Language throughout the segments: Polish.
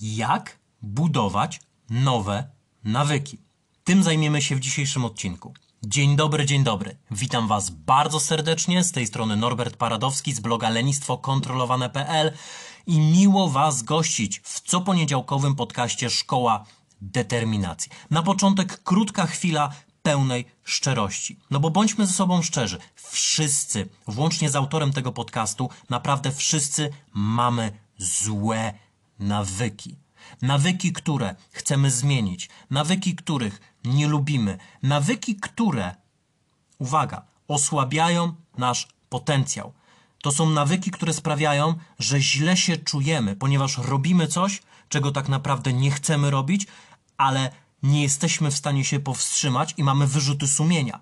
Jak budować nowe nawyki? Tym zajmiemy się w dzisiejszym odcinku. Dzień dobry, dzień dobry. Witam Was bardzo serdecznie. Z tej strony Norbert Paradowski z bloga lenistwokontrolowane.pl i miło Was gościć w coponiedziałkowym podcaście Szkoła Determinacji. Na początek krótka chwila pełnej szczerości. No bo bądźmy ze sobą szczerzy. Wszyscy, włącznie z autorem tego podcastu, naprawdę wszyscy mamy złe nawyki. Nawyki, które chcemy zmienić, nawyki, których nie lubimy, nawyki, które, uwaga, osłabiają nasz potencjał. To są nawyki, które sprawiają, że źle się czujemy, ponieważ robimy coś, czego tak naprawdę nie chcemy robić, ale nie jesteśmy w stanie się powstrzymać i mamy wyrzuty sumienia.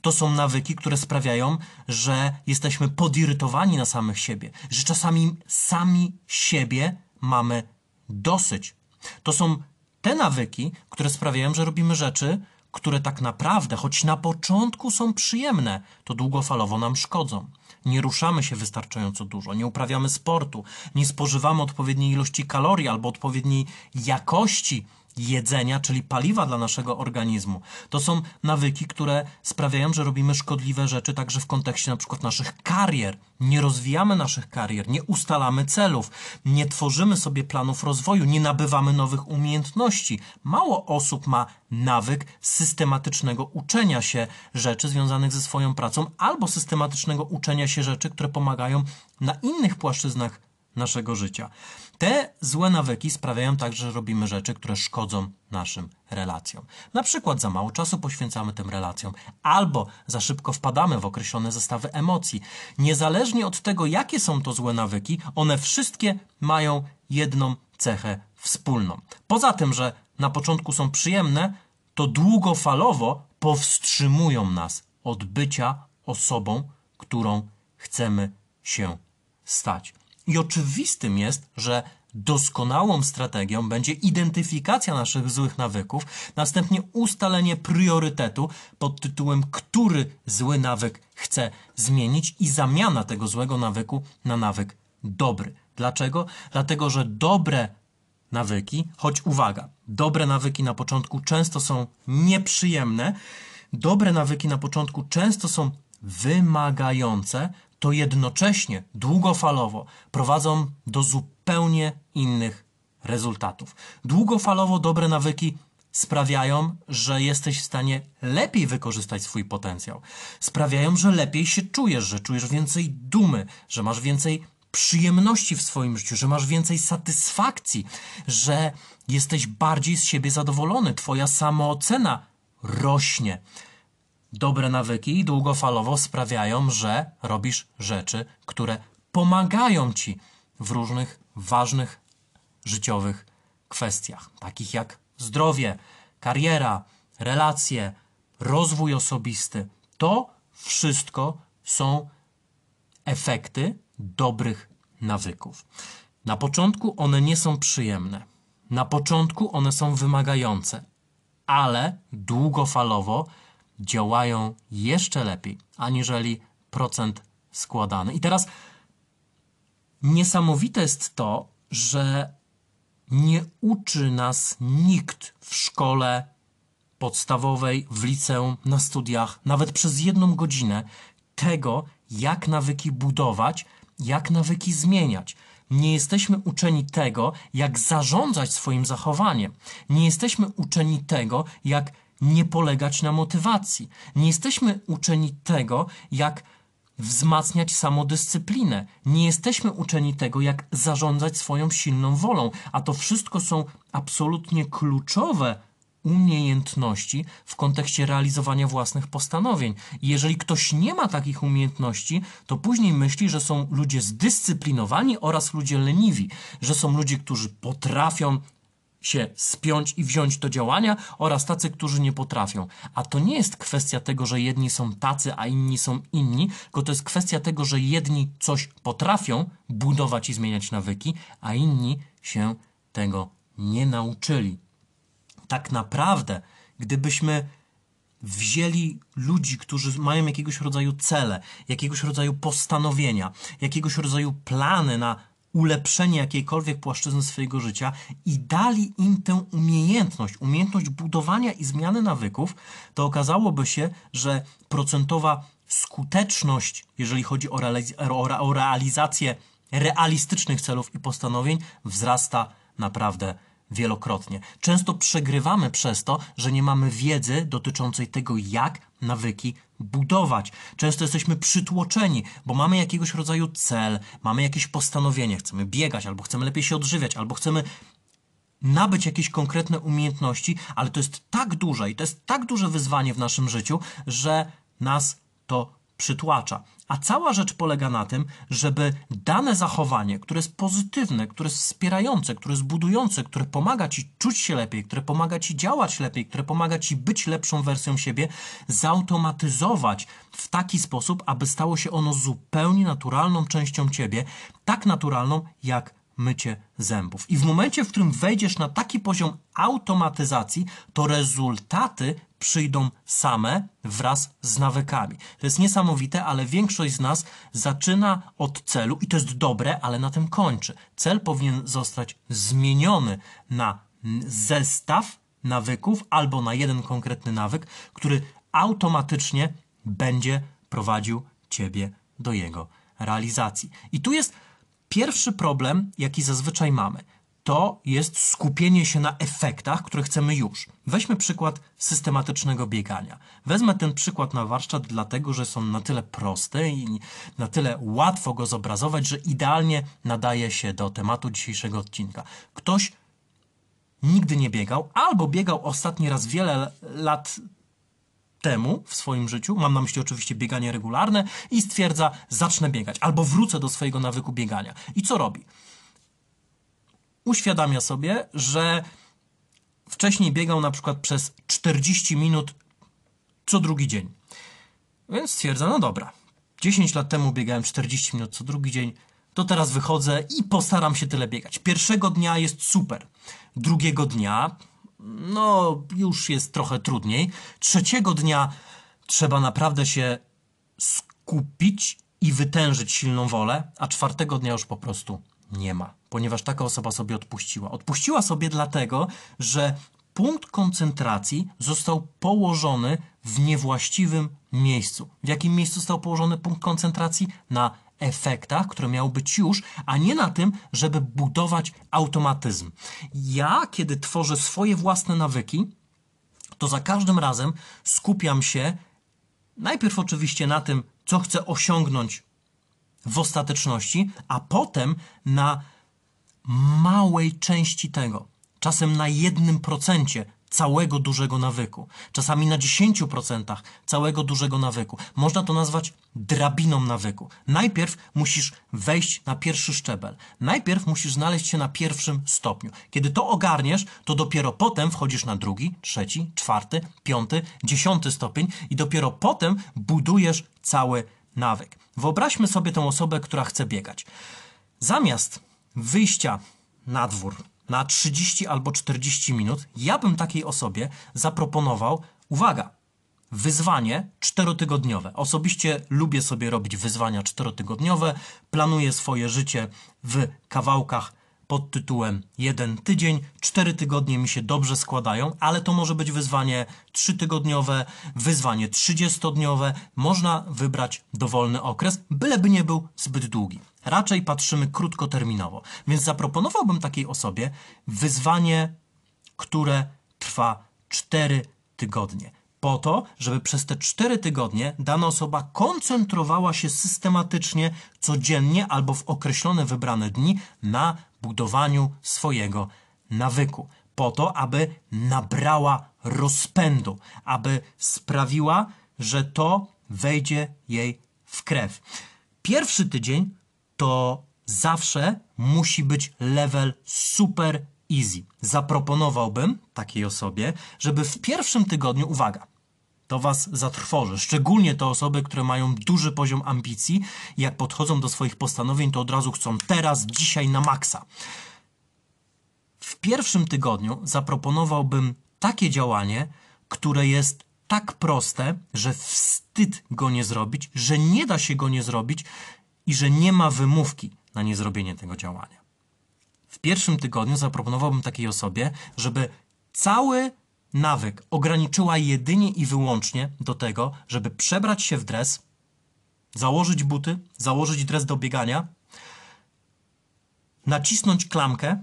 To są nawyki, które sprawiają, że jesteśmy podirytowani na samych siebie, że czasami sami siebie mamy dosyć. To są te nawyki, które sprawiają, że robimy rzeczy, które tak naprawdę, choć na początku są przyjemne, to długofalowo nam szkodzą. Nie ruszamy się wystarczająco dużo, nie uprawiamy sportu, nie spożywamy odpowiedniej ilości kalorii albo odpowiedniej jakości jedzenia, czyli paliwa dla naszego organizmu. To są nawyki, które sprawiają, że robimy szkodliwe rzeczy także w kontekście na przykład naszych karier. Nie rozwijamy naszych karier, nie ustalamy celów, nie tworzymy sobie planów rozwoju, nie nabywamy nowych umiejętności. Mało osób ma nawyk systematycznego uczenia się rzeczy związanych ze swoją pracą albo systematycznego uczenia się rzeczy, które pomagają na innych płaszczyznach naszego życia. Te złe nawyki sprawiają także, że robimy rzeczy, które szkodzą naszym relacjom. Na przykład za mało czasu poświęcamy tym relacjom, albo za szybko wpadamy w określone zestawy emocji. Niezależnie od tego, jakie są to złe nawyki, one wszystkie mają jedną cechę wspólną. Poza tym, że na początku są przyjemne, to długofalowo powstrzymują nas od bycia osobą, którą chcemy się stać. I oczywistym jest, że doskonałą strategią będzie identyfikacja naszych złych nawyków, następnie ustalenie priorytetu pod tytułem, który zły nawyk chcę zmienić i zamiana tego złego nawyku na nawyk dobry. Dlaczego? Dlatego, że dobre nawyki, choć uwaga, dobre nawyki na początku często są nieprzyjemne, dobre nawyki na początku często są wymagające, to jednocześnie długofalowo prowadzą do zupełnie innych rezultatów. Długofalowo dobre nawyki sprawiają, że jesteś w stanie lepiej wykorzystać swój potencjał. Sprawiają, że lepiej się czujesz, że czujesz więcej dumy, że masz więcej przyjemności w swoim życiu, że masz więcej satysfakcji, że jesteś bardziej z siebie zadowolony, twoja samoocena rośnie. Dobre nawyki długofalowo sprawiają, że robisz rzeczy, które pomagają ci w różnych ważnych życiowych kwestiach, takich jak zdrowie, kariera, relacje, rozwój osobisty. To wszystko są efekty dobrych nawyków. Na początku one nie są przyjemne. Na początku one są wymagające, ale długofalowo działają jeszcze lepiej aniżeli procent składany. I teraz niesamowite jest to, że nie uczy nas nikt w szkole podstawowej, w liceum, na studiach, nawet przez jedną godzinę, tego, jak nawyki budować, jak nawyki zmieniać. Nie jesteśmy uczeni tego, jak zarządzać swoim zachowaniem. Nie jesteśmy uczeni tego, jak nie polegać na motywacji. Nie jesteśmy uczeni tego, jak wzmacniać samodyscyplinę. Nie jesteśmy uczeni tego, jak zarządzać swoją silną wolą, a to wszystko są absolutnie kluczowe umiejętności w kontekście realizowania własnych postanowień. Jeżeli ktoś nie ma takich umiejętności, to później myśli, że są ludzie zdyscyplinowani oraz ludzie leniwi, że są ludzie, którzy potrafią się spiąć i wziąć do działania oraz tacy, którzy nie potrafią. A to nie jest kwestia tego, że jedni są tacy, a inni są inni, tylko to jest kwestia tego, że jedni coś potrafią budować i zmieniać nawyki, a inni się tego nie nauczyli. Tak naprawdę, gdybyśmy wzięli ludzi, którzy mają jakiegoś rodzaju cele, jakiegoś rodzaju postanowienia, jakiegoś rodzaju plany na ulepszenie jakiejkolwiek płaszczyzny swojego życia i dali im tę umiejętność, umiejętność budowania i zmiany nawyków, to okazałoby się, że procentowa skuteczność, jeżeli chodzi o, o realizację realistycznych celów i postanowień, wzrasta naprawdę wielokrotnie. Często przegrywamy przez to, że nie mamy wiedzy dotyczącej tego, jak nawyki budować. Często jesteśmy przytłoczeni, bo mamy jakiegoś rodzaju cel, mamy jakieś postanowienie, chcemy biegać, albo chcemy lepiej się odżywiać, albo chcemy nabyć jakieś konkretne umiejętności, ale to jest tak duże i to jest tak duże wyzwanie w naszym życiu, że nas to przytłacza. A cała rzecz polega na tym, żeby dane zachowanie, które jest pozytywne, które jest wspierające, które jest budujące, które pomaga ci czuć się lepiej, które pomaga ci działać lepiej, które pomaga ci być lepszą wersją siebie, zautomatyzować w taki sposób, aby stało się ono zupełnie naturalną częścią ciebie, tak naturalną jak mycie zębów. I w momencie, w którym wejdziesz na taki poziom automatyzacji, to rezultaty przyjdą same wraz z nawykami. To jest niesamowite, ale większość z nas zaczyna od celu i to jest dobre, ale na tym kończy. Cel powinien zostać zmieniony na zestaw nawyków albo na jeden konkretny nawyk, który automatycznie będzie prowadził ciebie do jego realizacji. I tu jest Pierwszy problem, jaki zazwyczaj mamy, to jest skupienie się na efektach, które chcemy już. Weźmy przykład systematycznego biegania. Wezmę ten przykład na warsztat, dlatego że są na tyle proste i na tyle łatwo go zobrazować, że idealnie nadaje się do tematu dzisiejszego odcinka. Ktoś nigdy nie biegał, albo biegał ostatni raz wiele lat temu w swoim życiu, mam na myśli oczywiście bieganie regularne, i stwierdza, zacznę biegać, albo wrócę do swojego nawyku biegania. I co robi? Uświadamia sobie, że wcześniej biegał na przykład przez 40 minut co drugi dzień. Więc stwierdza, no dobra, 10 lat temu biegałem 40 minut co drugi dzień, to teraz wychodzę i postaram się tyle biegać. Pierwszego dnia jest super. Drugiego dnia no już jest trochę trudniej. Trzeciego dnia trzeba naprawdę się skupić i wytężyć silną wolę, a czwartego dnia już po prostu nie ma, ponieważ taka osoba sobie odpuściła. Odpuściła sobie dlatego, że punkt koncentracji został położony w niewłaściwym miejscu. W jakim miejscu został położony punkt koncentracji? Na efektach, które miały być już, a nie na tym, żeby budować automatyzm. Ja, kiedy tworzę swoje własne nawyki, to za każdym razem skupiam się najpierw oczywiście na tym, co chcę osiągnąć w ostateczności, a potem na małej części tego, czasem na jednym procencie całego dużego nawyku, czasami na 10% całego dużego nawyku. Można to nazwać drabiną nawyku. Najpierw musisz wejść na pierwszy szczebel. Najpierw musisz znaleźć się na pierwszym stopniu. Kiedy to ogarniesz, to dopiero potem wchodzisz na drugi, trzeci, czwarty, piąty, dziesiąty stopień i dopiero potem budujesz cały nawyk. Wyobraźmy sobie tę osobę, która chce biegać. Zamiast wyjścia na dwór, na 30 albo 40 minut, ja bym takiej osobie zaproponował, uwaga, wyzwanie czterotygodniowe. Osobiście lubię sobie robić wyzwania czterotygodniowe, planuję swoje życie w kawałkach pod tytułem jeden tydzień, cztery tygodnie mi się dobrze składają, ale to może być wyzwanie trzytygodniowe, wyzwanie trzydziestodniowe, można wybrać dowolny okres, byleby nie był zbyt długi. Raczej patrzymy krótkoterminowo, więc zaproponowałbym takiej osobie wyzwanie, które trwa cztery tygodnie po to, żeby przez te cztery tygodnie dana osoba koncentrowała się systematycznie, codziennie albo w określone wybrane dni na budowaniu swojego nawyku. Po to, aby nabrała rozpędu, aby sprawiła, że to wejdzie jej w krew. Pierwszy tydzień to zawsze musi być level super easy. Zaproponowałbym takiej osobie, żeby w pierwszym tygodniu, uwaga, to was zatrwoży. Szczególnie te osoby, które mają duży poziom ambicji, jak podchodzą do swoich postanowień, to od razu chcą teraz, dzisiaj na maksa. W pierwszym tygodniu zaproponowałbym takie działanie, które jest tak proste, że wstyd go nie zrobić, że nie da się go nie zrobić i że nie ma wymówki na niezrobienie tego działania. W pierwszym tygodniu zaproponowałbym takiej osobie, żeby cały nawyk ograniczyła jedynie i wyłącznie do tego, żeby przebrać się w dres, założyć buty, założyć dres do biegania, nacisnąć klamkę,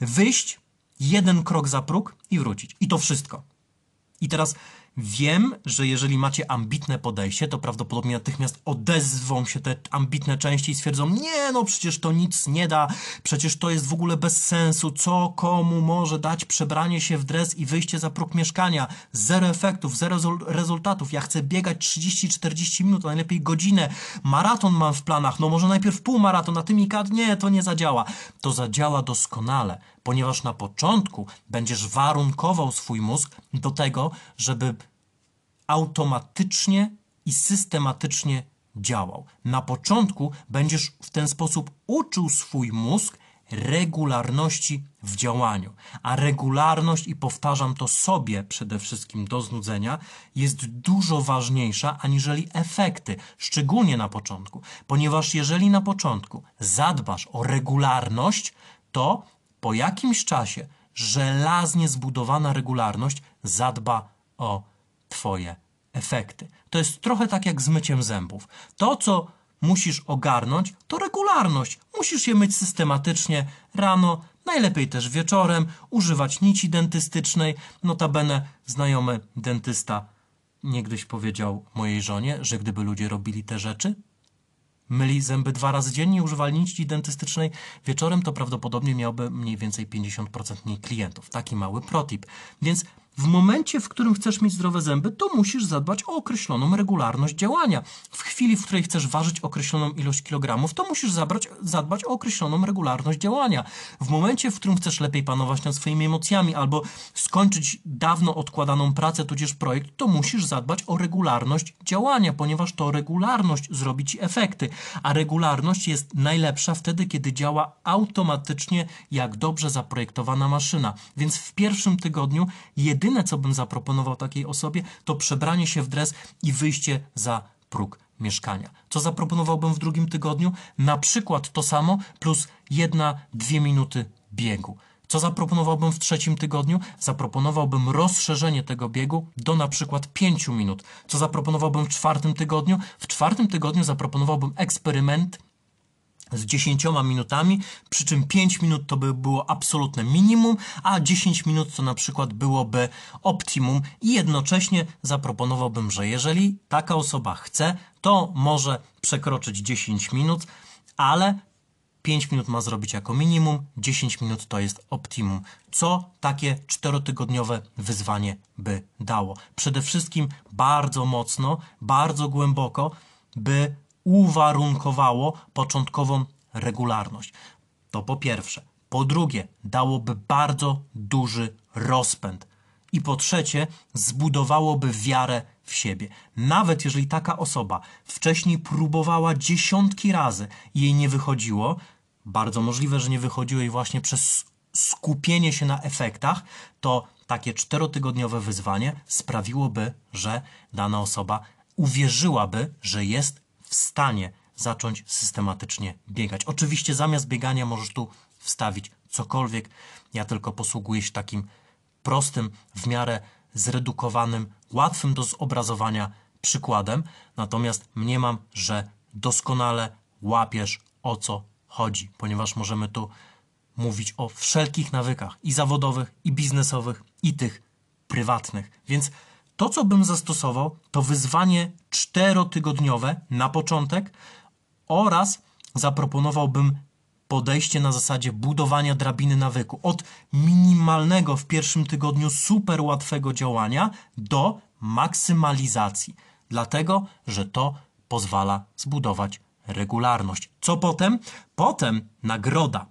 wyjść jeden krok za próg i wrócić. I to wszystko. I teraz wiem, że jeżeli macie ambitne podejście, to prawdopodobnie natychmiast odezwą się te ambitne części i stwierdzą: Nie, no przecież to nic nie da, przecież to jest w ogóle bez sensu. Co komu może dać przebranie się w dres i wyjście za próg mieszkania? Zero efektów, zero rezultatów. Ja chcę biegać 30-40 minut, a najlepiej godzinę. Maraton mam w planach, no może najpierw półmaraton, a ty mi nie, to nie zadziała. To zadziała doskonale ponieważ na początku będziesz warunkował swój mózg do tego, żeby automatycznie i systematycznie działał. Na początku będziesz w ten sposób uczył swój mózg regularności w działaniu. A regularność, i powtarzam to sobie przede wszystkim do znudzenia, jest dużo ważniejsza aniżeli efekty, szczególnie na początku. Ponieważ jeżeli na początku zadbasz o regularność, to po jakimś czasie żelaznie zbudowana regularność zadba o Twoje efekty. To jest trochę tak jak z myciem zębów. To, co musisz ogarnąć, to regularność. Musisz je myć systematycznie rano, najlepiej też wieczorem, używać nici dentystycznej. Notabene znajomy dentysta niegdyś powiedział mojej żonie, że gdyby ludzie robili te rzeczy, myli zęby dwa razy dziennie, używali nici dentystycznej wieczorem, to prawdopodobnie miałby mniej więcej 50% mniej klientów. Taki mały protip. Więc w momencie, w którym chcesz mieć zdrowe zęby, to musisz zadbać o określoną regularność działania. W chwili, w której chcesz ważyć określoną ilość kilogramów, to musisz zabrać, zadbać o określoną regularność działania. W momencie, w którym chcesz lepiej panować nad swoimi emocjami albo skończyć dawno odkładaną pracę, tudzież projekt, to musisz zadbać o regularność działania, ponieważ to regularność zrobi ci efekty. A regularność jest najlepsza wtedy, kiedy działa automatycznie, jak dobrze zaprojektowana maszyna. Więc w pierwszym tygodniu jedynie jedyne, co bym zaproponował takiej osobie, to przebranie się w dres i wyjście za próg mieszkania. Co zaproponowałbym w drugim tygodniu? Na przykład to samo plus jedna, dwie minuty biegu. Co zaproponowałbym w trzecim tygodniu? Zaproponowałbym rozszerzenie tego biegu do na przykład 5 minut. Co zaproponowałbym w czwartym tygodniu? W czwartym tygodniu zaproponowałbym eksperyment z 10 minutami, przy czym 5 minut to by było absolutne minimum, a 10 minut to na przykład byłoby optimum i jednocześnie zaproponowałbym, że jeżeli taka osoba chce, to może przekroczyć 10 minut, ale 5 minut ma zrobić jako minimum, 10 minut to jest optimum. Co takie czterotygodniowe wyzwanie by dało? Przede wszystkim bardzo mocno, bardzo głęboko, by uwarunkowało początkową regularność. To po pierwsze. Po drugie, dałoby bardzo duży rozpęd. I po trzecie, zbudowałoby wiarę w siebie. Nawet jeżeli taka osoba wcześniej próbowała dziesiątki razy i jej nie wychodziło, bardzo możliwe, że nie wychodziło jej właśnie przez skupienie się na efektach, to takie czterotygodniowe wyzwanie sprawiłoby, że dana osoba uwierzyłaby, że jest w stanie zacząć systematycznie biegać. Oczywiście zamiast biegania możesz tu wstawić cokolwiek. Ja tylko posługuję się takim prostym, w miarę zredukowanym, łatwym do zobrazowania przykładem. Natomiast mniemam, że doskonale łapiesz o co chodzi, ponieważ możemy tu mówić o wszelkich nawykach i zawodowych, i biznesowych, i tych prywatnych. Więc to, co bym zastosował, to wyzwanie czterotygodniowe na początek oraz zaproponowałbym podejście na zasadzie budowania drabiny nawyku. Od minimalnego w pierwszym tygodniu super łatwego działania do maksymalizacji. Dlatego, że to pozwala zbudować regularność. Co potem? Potem nagroda.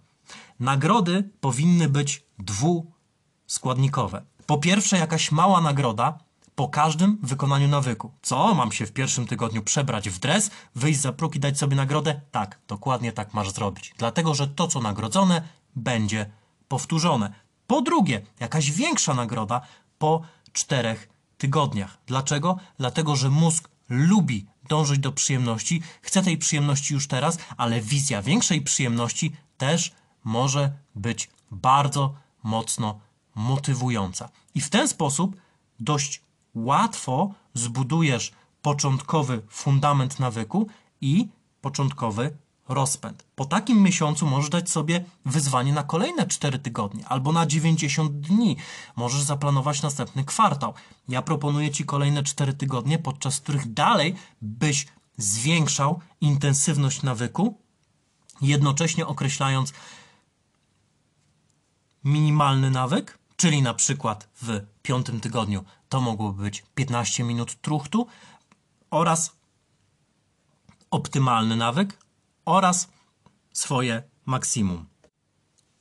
Nagrody powinny być dwuskładnikowe. Po pierwsze, jakaś mała nagroda, po każdym wykonaniu nawyku. Co, mam się w pierwszym tygodniu przebrać w dres, wyjść za próg i dać sobie nagrodę? Tak, dokładnie tak masz zrobić. Dlatego, że to, co nagrodzone, będzie powtórzone. Po drugie, jakaś większa nagroda po czterech tygodniach. Dlaczego? Dlatego, że mózg lubi dążyć do przyjemności, chce tej przyjemności już teraz, ale wizja większej przyjemności też może być bardzo mocno motywująca. I w ten sposób dość łatwo zbudujesz początkowy fundament nawyku i początkowy rozpęd. Po takim miesiącu możesz dać sobie wyzwanie na kolejne 4 tygodnie albo na 90 dni. Możesz zaplanować następny kwartał. Ja proponuję Ci kolejne 4 tygodnie, podczas których dalej byś zwiększał intensywność nawyku, jednocześnie określając minimalny nawyk, czyli na przykład w piątym tygodniu to mogłoby być 15 minut truchtu oraz optymalny nawyk oraz swoje maksimum.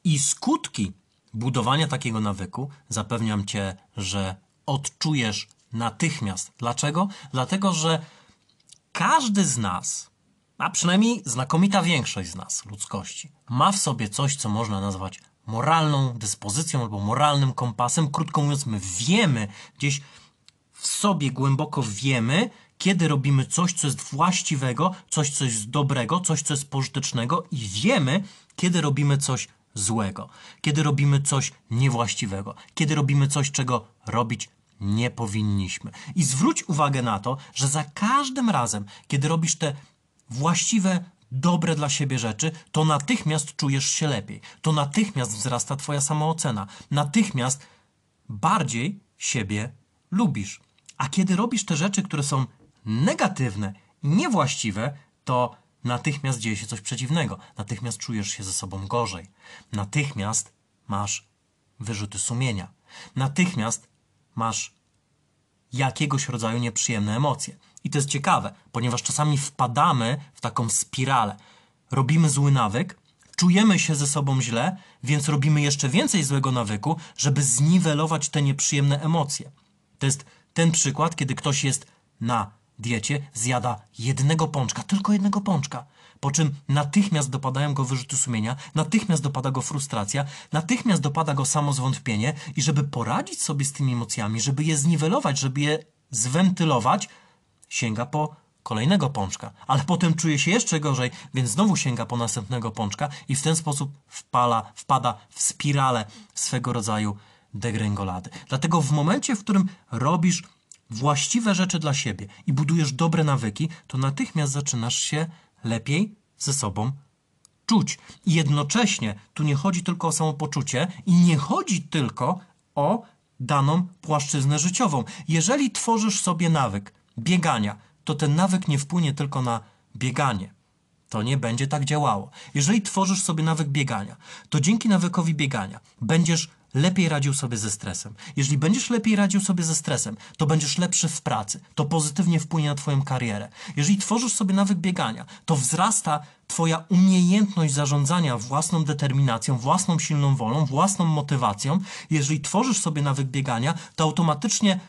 I skutki budowania takiego nawyku zapewniam Cię, że odczujesz natychmiast. Dlaczego? Dlatego, że każdy z nas, a przynajmniej znakomita większość z nas, ludzkości, ma w sobie coś, co można nazwać moralną dyspozycją albo moralnym kompasem. Krótko mówiąc, my wiemy, gdzieś w sobie głęboko wiemy, kiedy robimy coś, co jest właściwego, coś, co jest dobrego, coś, co jest pożytecznego i wiemy, kiedy robimy coś złego, kiedy robimy coś niewłaściwego, kiedy robimy coś, czego robić nie powinniśmy. I zwróć uwagę na to, że za każdym razem, kiedy robisz te właściwe, dobre dla siebie rzeczy, to natychmiast czujesz się lepiej. To natychmiast wzrasta Twoja samoocena. Natychmiast bardziej siebie lubisz. A kiedy robisz te rzeczy, które są negatywne, niewłaściwe, to natychmiast dzieje się coś przeciwnego. Natychmiast czujesz się ze sobą gorzej. Natychmiast masz wyrzuty sumienia. Natychmiast masz jakiegoś rodzaju nieprzyjemne emocje. I to jest ciekawe, ponieważ czasami wpadamy w taką spiralę. Robimy zły nawyk, czujemy się ze sobą źle, więc robimy jeszcze więcej złego nawyku, żeby zniwelować te nieprzyjemne emocje. To jest ten przykład, kiedy ktoś jest na diecie, zjada jednego pączka, tylko jednego pączka, po czym natychmiast dopadają go wyrzuty sumienia, natychmiast dopada go frustracja, natychmiast dopada go samozwątpienie i żeby poradzić sobie z tymi emocjami, żeby je zniwelować, żeby je zwentylować, sięga po kolejnego pączka, ale potem czuje się jeszcze gorzej, więc znowu sięga po następnego pączka i w ten sposób wpala, wpada w spiralę swego rodzaju degrengolady. Dlatego w momencie, w którym robisz właściwe rzeczy dla siebie i budujesz dobre nawyki, to natychmiast zaczynasz się lepiej ze sobą czuć. I jednocześnie tu nie chodzi tylko o samopoczucie i nie chodzi tylko o daną płaszczyznę życiową. Jeżeli tworzysz sobie nawyk biegania, to ten nawyk nie wpłynie tylko na bieganie. To nie będzie tak działało. Jeżeli tworzysz sobie nawyk biegania, to dzięki nawykowi biegania będziesz lepiej radził sobie ze stresem. Jeżeli będziesz lepiej radził sobie ze stresem, to będziesz lepszy w pracy. To pozytywnie wpłynie na Twoją karierę. Jeżeli tworzysz sobie nawyk biegania, to wzrasta Twoja umiejętność zarządzania własną determinacją, własną silną wolą, własną motywacją. Jeżeli tworzysz sobie nawyk biegania, to automatycznie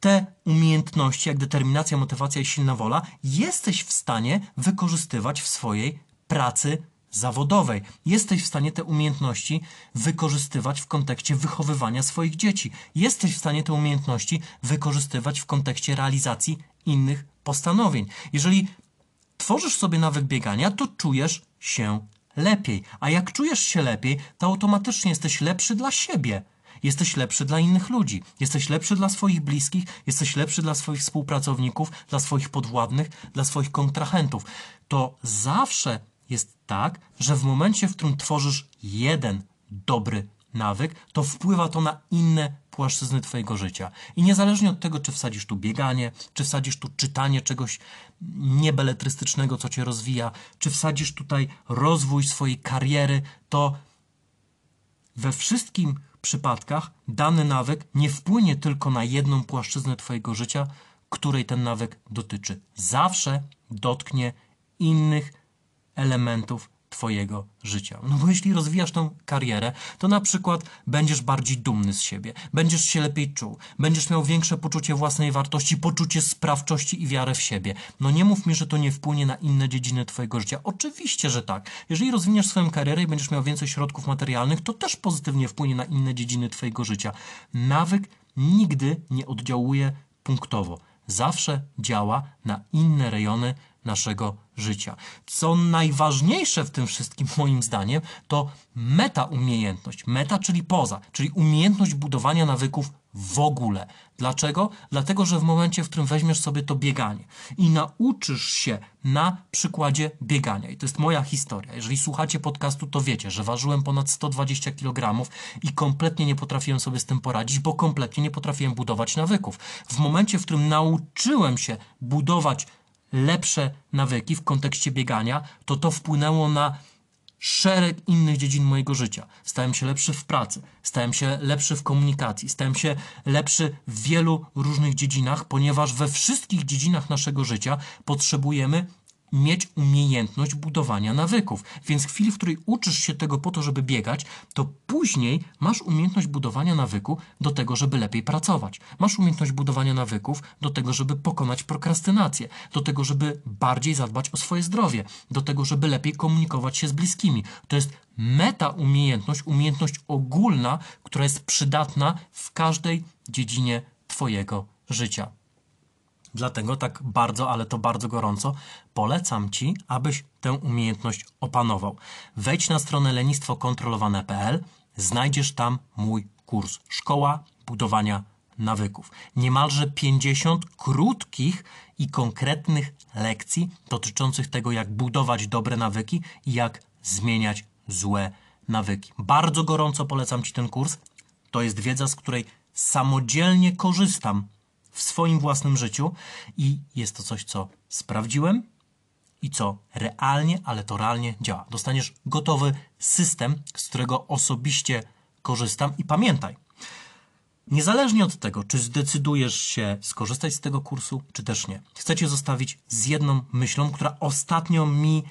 te umiejętności, jak determinacja, motywacja i silna wola, jesteś w stanie wykorzystywać w swojej pracy zawodowej. Jesteś w stanie te umiejętności wykorzystywać w kontekście wychowywania swoich dzieci. Jesteś w stanie te umiejętności wykorzystywać w kontekście realizacji innych postanowień. Jeżeli tworzysz sobie nawyk biegania, to czujesz się lepiej. A jak czujesz się lepiej, to automatycznie jesteś lepszy dla siebie. Jesteś lepszy dla innych ludzi, jesteś lepszy dla swoich bliskich, jesteś lepszy dla swoich współpracowników, dla swoich podwładnych, dla swoich kontrahentów. To zawsze tak, że w momencie, w którym tworzysz jeden dobry nawyk, to wpływa to na inne płaszczyzny Twojego życia. I niezależnie od tego, czy wsadzisz tu bieganie, czy wsadzisz tu czytanie czegoś niebeletrystycznego, co Cię rozwija, czy wsadzisz tutaj rozwój swojej kariery, to we wszystkim przypadkach dany nawyk nie wpłynie tylko na jedną płaszczyznę Twojego życia, której ten nawyk dotyczy. Zawsze dotknie innych elementów Twojego życia. No bo jeśli rozwijasz tą karierę, to na przykład będziesz bardziej dumny z siebie, będziesz się lepiej czuł, będziesz miał większe poczucie własnej wartości, poczucie sprawczości i wiarę w siebie. No nie mów mi, że to nie wpłynie na inne dziedziny Twojego życia. Oczywiście, że tak. Jeżeli rozwiniesz swoją karierę i będziesz miał więcej środków materialnych, to też pozytywnie wpłynie na inne dziedziny Twojego życia. Nawyk nigdy nie oddziałuje punktowo. Zawsze działa na inne rejony naszego życia. Co najważniejsze w tym wszystkim, moim zdaniem, to meta umiejętność. Meta, czyli poza, czyli umiejętność budowania nawyków w ogóle. Dlaczego? Dlatego, że w momencie, w którym weźmiesz sobie to bieganie i nauczysz się na przykładzie biegania, i to jest moja historia. Jeżeli słuchacie podcastu, to wiecie, że ważyłem ponad 120 kg i kompletnie nie potrafiłem sobie z tym poradzić, bo kompletnie nie potrafiłem budować nawyków. W momencie, w którym nauczyłem się budować lepsze nawyki w kontekście biegania, to to wpłynęło na szereg innych dziedzin mojego życia. Stałem się lepszy w pracy, stałem się lepszy w komunikacji, stałem się lepszy w wielu różnych dziedzinach, ponieważ we wszystkich dziedzinach naszego życia potrzebujemy mieć umiejętność budowania nawyków. Więc w chwili, w której uczysz się tego po to, żeby biegać, to później masz umiejętność budowania nawyku do tego, żeby lepiej pracować. Masz umiejętność budowania nawyków do tego, żeby pokonać prokrastynację, do tego, żeby bardziej zadbać o swoje zdrowie, do tego, żeby lepiej komunikować się z bliskimi. To jest meta umiejętność, umiejętność ogólna, która jest przydatna w każdej dziedzinie Twojego życia. Dlatego tak bardzo, ale to bardzo gorąco polecam Ci, abyś tę umiejętność opanował. Wejdź na stronę lenistwokontrolowane.pl, znajdziesz tam mój kurs Szkoła Budowania Nawyków. Niemalże 50 krótkich i konkretnych lekcji dotyczących tego, jak budować dobre nawyki i jak zmieniać złe nawyki. Bardzo gorąco polecam Ci ten kurs. To jest wiedza, z której samodzielnie korzystam w swoim własnym życiu i jest to coś, co sprawdziłem i co realnie, ale to realnie działa. Dostaniesz gotowy system, z którego osobiście korzystam i pamiętaj, Niezależnie od tego, czy zdecydujesz się skorzystać z tego kursu, czy też nie, chcę Cię zostawić z jedną myślą, która ostatnio mi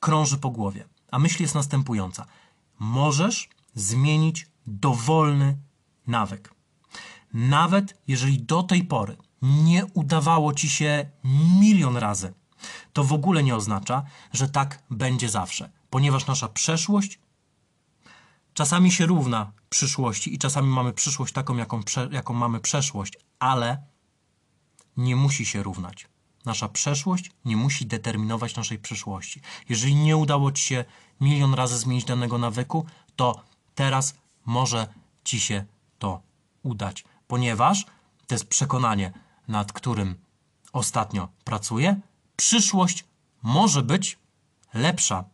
krąży po głowie. A myśl jest następująca. Możesz zmienić dowolny nawyk. Nawet jeżeli do tej pory nie udawało ci się milion razy, to w ogóle nie oznacza, że tak będzie zawsze, ponieważ nasza przeszłość czasami się równa przyszłości i czasami mamy przyszłość taką, jaką, jaką mamy przeszłość, ale nie musi się równać. Nasza przeszłość nie musi determinować naszej przyszłości. Jeżeli nie udało ci się milion razy zmienić danego nawyku, to teraz może ci się to udać ponieważ to jest przekonanie, nad którym ostatnio pracuję. Przyszłość może być lepsza.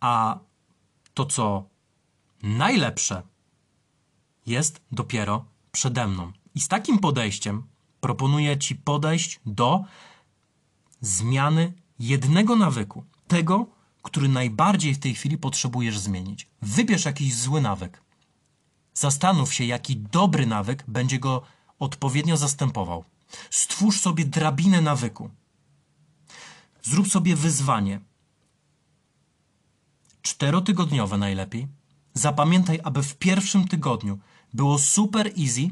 A to, co najlepsze, jest dopiero przede mną. I z takim podejściem proponuję Ci podejść do zmiany jednego nawyku, tego, który najbardziej w tej chwili potrzebujesz zmienić. Wybierz jakiś zły nawyk. Zastanów się, jaki dobry nawyk będzie go odpowiednio zastępował. Stwórz sobie drabinę nawyku. Zrób sobie wyzwanie. Czterotygodniowe najlepiej. Zapamiętaj, aby w pierwszym tygodniu było super easy,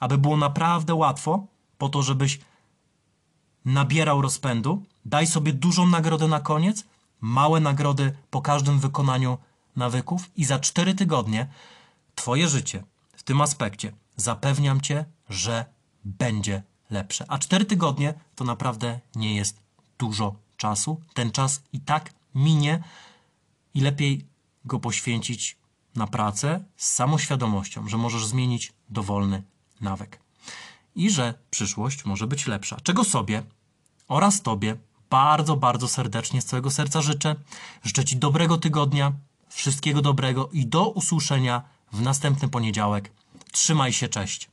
aby było naprawdę łatwo, po to, żebyś nabierał rozpędu. Daj sobie dużą nagrodę na koniec, małe nagrody po każdym wykonaniu nawyków i za cztery tygodnie Twoje życie w tym aspekcie zapewniam Cię, że będzie lepsze. A cztery tygodnie to naprawdę nie jest dużo czasu. Ten czas i tak minie i lepiej go poświęcić na pracę z samoświadomością, że możesz zmienić dowolny nawyk i że przyszłość może być lepsza. Czego sobie oraz Tobie bardzo, bardzo serdecznie z całego serca życzę. Życzę Ci dobrego tygodnia, wszystkiego dobrego i do usłyszenia w następny poniedziałek. Trzymaj się, cześć.